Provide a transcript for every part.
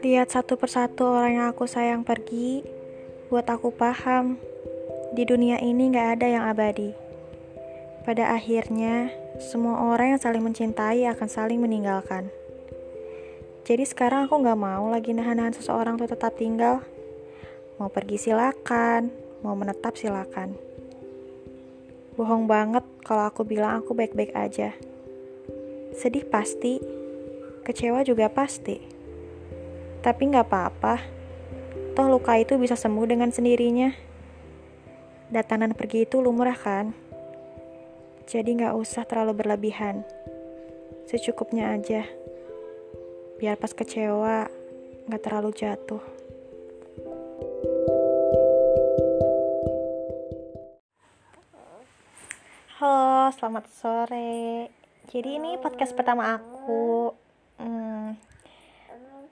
Lihat satu persatu orang yang aku sayang pergi, buat aku paham, di dunia ini gak ada yang abadi. Pada akhirnya, semua orang yang saling mencintai akan saling meninggalkan. Jadi sekarang aku gak mau lagi nahan-nahan seseorang untuk tetap tinggal. Mau pergi silakan, mau menetap silakan. Bohong banget kalau aku bilang aku baik-baik aja. Sedih pasti, kecewa juga pasti. Tapi nggak apa-apa. Toh luka itu bisa sembuh dengan sendirinya. Datangan pergi itu lumrah kan? Jadi nggak usah terlalu berlebihan. Secukupnya aja. Biar pas kecewa, nggak terlalu jatuh. Halo, selamat sore. Jadi ini podcast pertama aku. Hmm,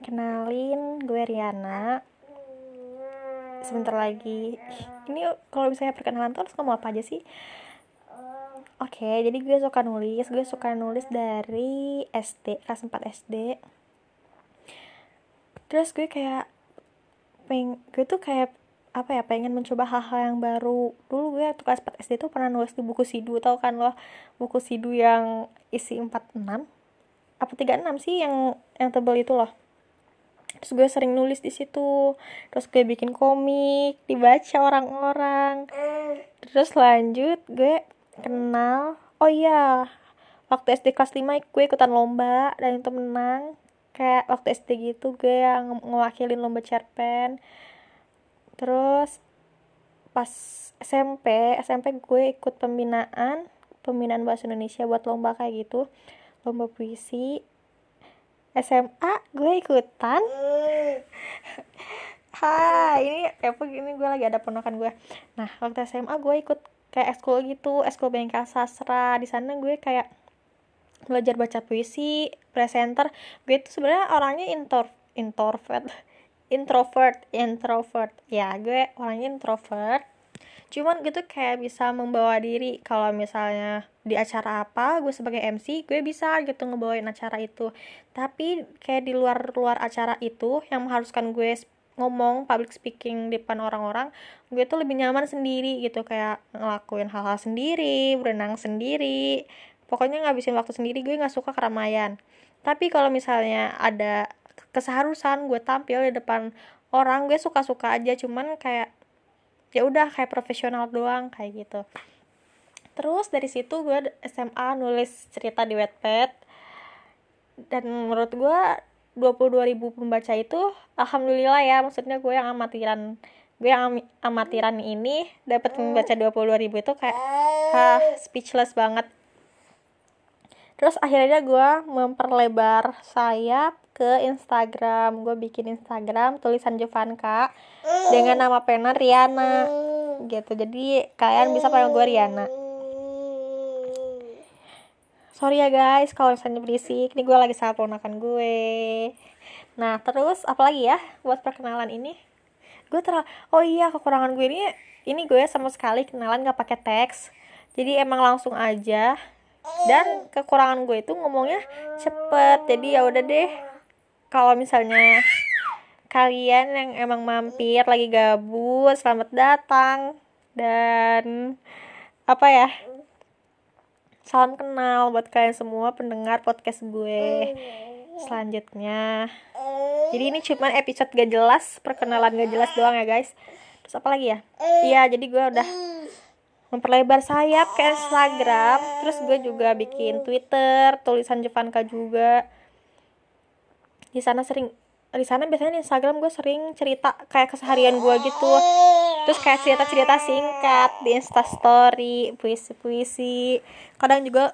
kenalin gue Riana. Sebentar lagi. Ini kalau misalnya perkenalan tuh ngomong apa aja sih? Oke, okay, jadi gue suka nulis. Gue suka nulis dari SD, kelas 4 SD. Terus gue kayak peng gue tuh kayak apa ya pengen mencoba hal-hal yang baru. Dulu gue tuh kelas 4 SD tuh pernah nulis di buku sidu tau kan loh buku sidu yang isi 46 apa 36 sih yang yang tebel itu loh terus gue sering nulis di situ. Terus gue bikin komik dibaca orang-orang. Terus lanjut gue kenal oh iya waktu SD kelas 5 gue ikutan lomba dan itu menang. Kayak waktu SD gitu gue yang ngewakilin lomba cerpen. Terus pas SMP SMP gue ikut pembinaan pembinaan bahasa Indonesia buat lomba kayak gitu lomba puisi SMA gue ikutan Hai, ini apa gini gue lagi ada ponakan gue. Nah, waktu SMA gue ikut kayak ekskul gitu, ekskul bengkel sastra. Di sana gue kayak belajar baca puisi, presenter. Gue itu sebenarnya orangnya intro introvert, introvert, introvert. Ya, gue orangnya introvert cuman gitu kayak bisa membawa diri. Kalau misalnya di acara apa gue sebagai MC gue bisa gitu ngebawain acara itu. Tapi kayak di luar luar acara itu yang mengharuskan gue ngomong public speaking depan orang-orang gue tuh lebih nyaman sendiri gitu. Kayak ngelakuin hal-hal sendiri berenang sendiri. Pokoknya ngabisin waktu sendiri gue nggak suka keramaian. Tapi kalau misalnya ada keseharusan gue tampil di depan orang gue suka-suka aja. Cuman kayak ya udah kayak profesional doang kayak gitu. Terus dari situ gue SMA nulis cerita di Wattpad. Dan menurut gue 22 ribu pembaca itu alhamdulillah ya maksudnya gue yang amatiran gue yang amatiran ini dapat membaca 22 ribu itu kayak ha speechless banget. Terus akhirnya gue memperlebar sayap ke Instagram. Gue bikin Instagram tulisan Jovanka dengan nama pena Riana. Gitu. Jadi kalian bisa panggil gue Riana. Sorry ya guys kalau misalnya berisik. Ini gue lagi sama ponakan gue. Nah terus apalagi ya buat perkenalan ini? Gue ter oh iya kekurangan gue ini ini gue sama sekali kenalan gak pakai teks. Jadi emang langsung aja. Dan kekurangan gue itu ngomongnya cepet. Jadi ya udah deh kalau misalnya kalian yang emang mampir lagi gabut selamat datang. Dan apa ya salam kenal buat kalian semua pendengar podcast gue selanjutnya. Jadi ini cuma episode gak jelas perkenalan gak jelas doang ya guys. Terus apa lagi ya? Iya jadi gue udah memperlebar sayap ke Instagram. Terus gue juga bikin Twitter tulisan Jevanka juga di sana sering di sana biasanya di Instagram gue sering cerita kayak keseharian gue gitu. Terus kayak cerita cerita singkat di Instastory puisi puisi kadang juga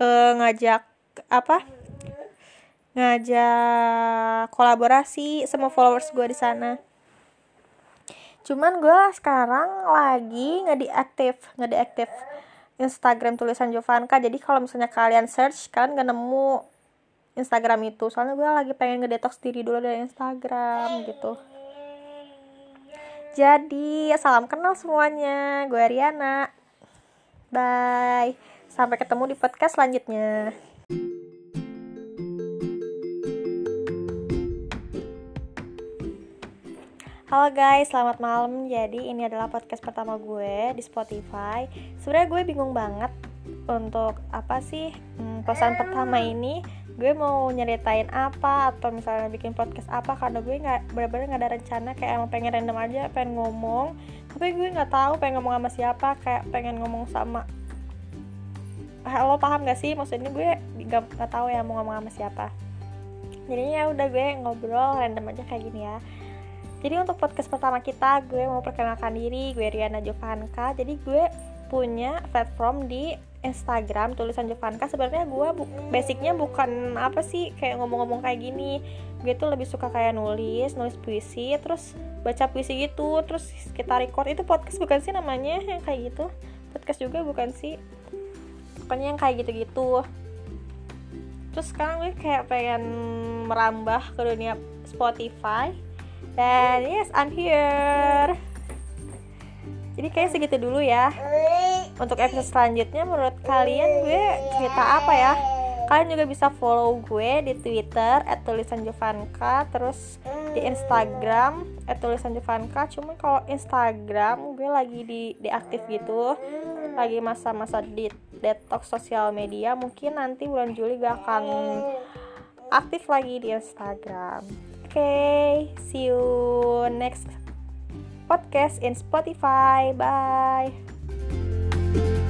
uh, ngajak apa ngajak kolaborasi sama followers gue di sana. Cuman gue sekarang lagi nggak diaktif nggak diaktif Instagram tulisan Jovanka jadi kalau misalnya kalian search kan gak nemu Instagram itu soalnya gue lagi pengen ngedetox diri dulu dari Instagram gitu jadi salam kenal semuanya gue Riana bye sampai ketemu di podcast selanjutnya Halo guys, selamat malam. Jadi ini adalah podcast pertama gue di Spotify. Sebenarnya gue bingung banget untuk apa sih hmm, pesan pertama ini. Gue mau nyeritain apa atau misalnya bikin podcast apa karena gue nggak benar-benar nggak ada rencana kayak emang pengen random aja pengen ngomong tapi gue nggak tahu pengen ngomong sama siapa kayak pengen ngomong sama lo paham gak sih? Maksudnya gue gak, gak tahu ya mau ngomong sama siapa. Jadinya ya udah gue ngobrol random aja kayak gini ya. Jadi untuk podcast pertama kita, gue mau perkenalkan diri, gue Riana Jovanka. Jadi gue punya platform di Instagram tulisan Jovanka. Sebenarnya gue bu basicnya bukan apa sih kayak ngomong-ngomong kayak gini. Gue tuh lebih suka kayak nulis, nulis puisi, terus baca puisi gitu, terus kita record. Itu podcast bukan sih namanya yang kayak gitu? Podcast juga bukan sih? Pokoknya yang kayak gitu-gitu. Terus sekarang gue kayak pengen merambah ke dunia Spotify dan yes, I'm here. Jadi kayak segitu dulu ya. Untuk episode selanjutnya menurut kalian gue cerita apa ya? Kalian juga bisa follow gue di Twitter @tulisanjovanka terus di Instagram @tulisanjovanka. Cuma kalau Instagram gue lagi di deaktif gitu. Lagi masa-masa di detox sosial media. Mungkin nanti bulan Juli gue akan aktif lagi di Instagram okay, see you next podcast in Spotify. Bye.